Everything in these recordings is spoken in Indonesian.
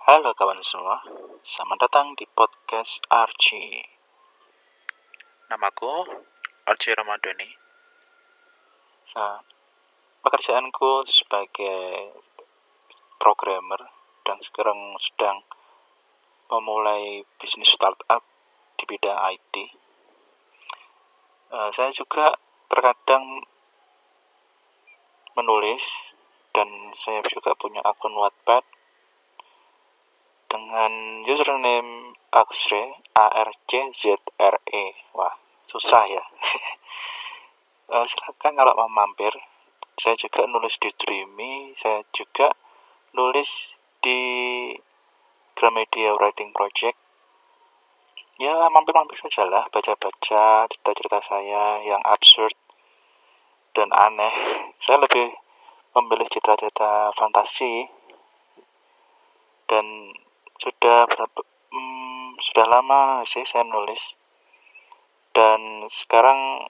Halo kawan semua, selamat datang di podcast Archie. Namaku Archie Ramadhani. Sa pekerjaanku sebagai programmer dan sekarang sedang memulai bisnis startup di bidang IT. Uh, saya juga terkadang menulis dan saya juga punya akun Wattpad username Axre A R C Z R E. Wah, susah ya. uh, silakan kalau mau mampir. Saya juga nulis di Dreamy, saya juga nulis di Gramedia Writing Project. Ya, mampir-mampir saja lah, baca-baca cerita-cerita saya yang absurd dan aneh. Saya lebih memilih cerita-cerita fantasi dan sudah berapa hmm, sudah lama sih saya nulis. Dan sekarang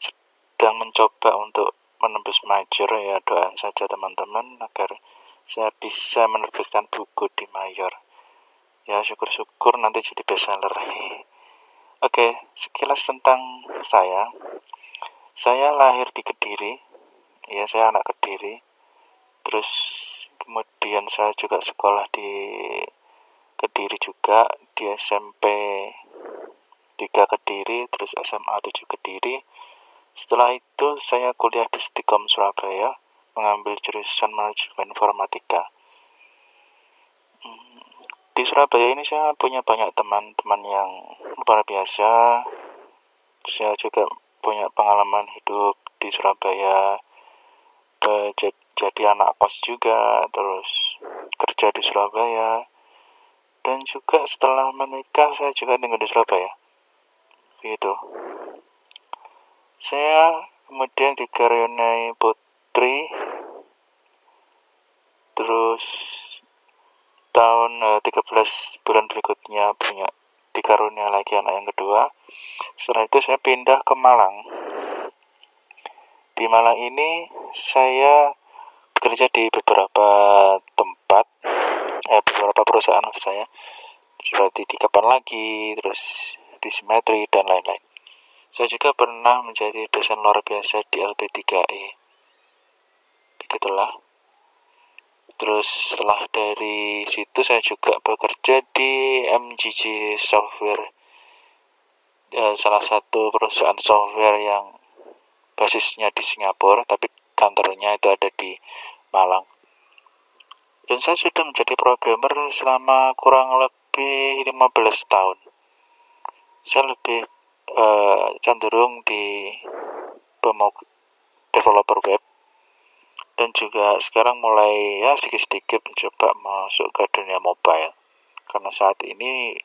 sedang mencoba untuk menembus major ya doakan saja teman-teman agar saya bisa menerbitkan buku di mayor. Ya syukur-syukur nanti jadi bestseller. Oke sekilas tentang saya. Saya lahir di Kediri. Ya saya anak Kediri. Terus kemudian saya juga sekolah di Kediri juga di SMP 3 Kediri terus SMA 7 Kediri. Setelah itu saya kuliah di Stikom Surabaya mengambil jurusan manajemen informatika. Hmm, di Surabaya ini saya punya banyak teman-teman yang luar biasa. Saya juga punya pengalaman hidup di Surabaya jadi anak kos juga terus kerja di Surabaya dan juga setelah menikah saya juga tinggal di Surabaya. Gitu saya kemudian dikaruniai putri. Terus tahun eh, 13 bulan berikutnya punya dikarunia lagi anak yang kedua. Setelah itu saya pindah ke Malang. Di Malang ini saya bekerja di beberapa tempat eh, beberapa perusahaan maksud saya. Seperti di kapan lagi terus di simetri dan lain-lain. Saya juga pernah menjadi dosen luar biasa di LP3E begitulah. Terus setelah dari situ saya juga bekerja di MGG Software. Ya, salah satu perusahaan software yang basisnya di Singapura tapi kantornya itu ada di Malang dan saya sudah menjadi programmer selama kurang lebih 15 tahun. Saya lebih uh, cenderung di pemok developer web dan juga sekarang mulai ya sedikit-sedikit mencoba masuk ke dunia mobile karena saat ini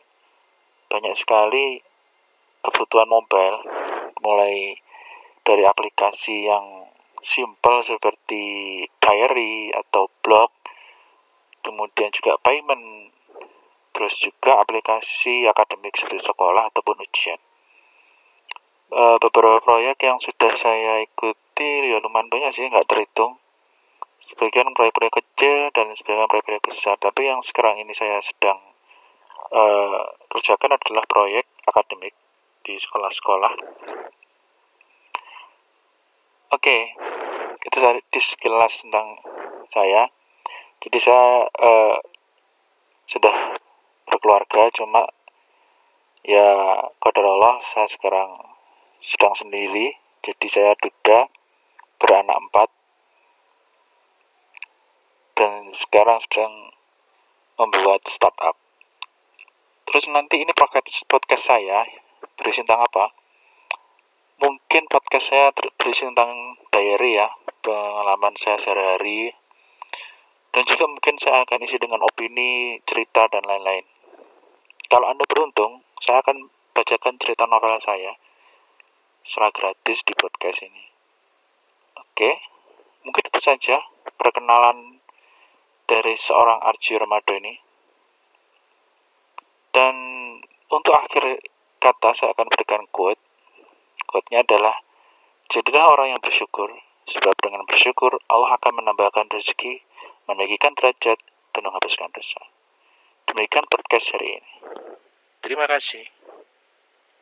banyak sekali kebutuhan mobile mulai dari aplikasi yang simple seperti diary atau blog kemudian juga payment, terus juga aplikasi akademik seperti sekolah ataupun ujian. E, beberapa proyek yang sudah saya ikuti ya lumayan banyak sih, nggak terhitung. Sebagian proyek-proyek kecil dan sebagian proyek-proyek besar, tapi yang sekarang ini saya sedang e, kerjakan adalah proyek akademik di sekolah-sekolah. Oke, okay, itu tadi sekilas tentang saya jadi saya uh, sudah berkeluarga cuma ya kodar Allah saya sekarang sedang sendiri. Jadi saya duda beranak empat. Dan sekarang sedang membuat startup. Terus nanti ini podcast podcast saya berisi tentang apa? Mungkin podcast saya berisi tentang diary ya pengalaman saya sehari-hari dan juga mungkin saya akan isi dengan opini, cerita, dan lain-lain. Kalau Anda beruntung, saya akan bacakan cerita novel saya secara gratis di podcast ini. Oke, mungkin itu saja perkenalan dari seorang Archie Ramado ini. Dan untuk akhir kata saya akan berikan quote. Quote-nya adalah, Jadilah orang yang bersyukur, sebab dengan bersyukur Allah akan menambahkan rezeki meninggikan derajat, dan menghapuskan dosa. Demikian podcast hari ini. Terima kasih.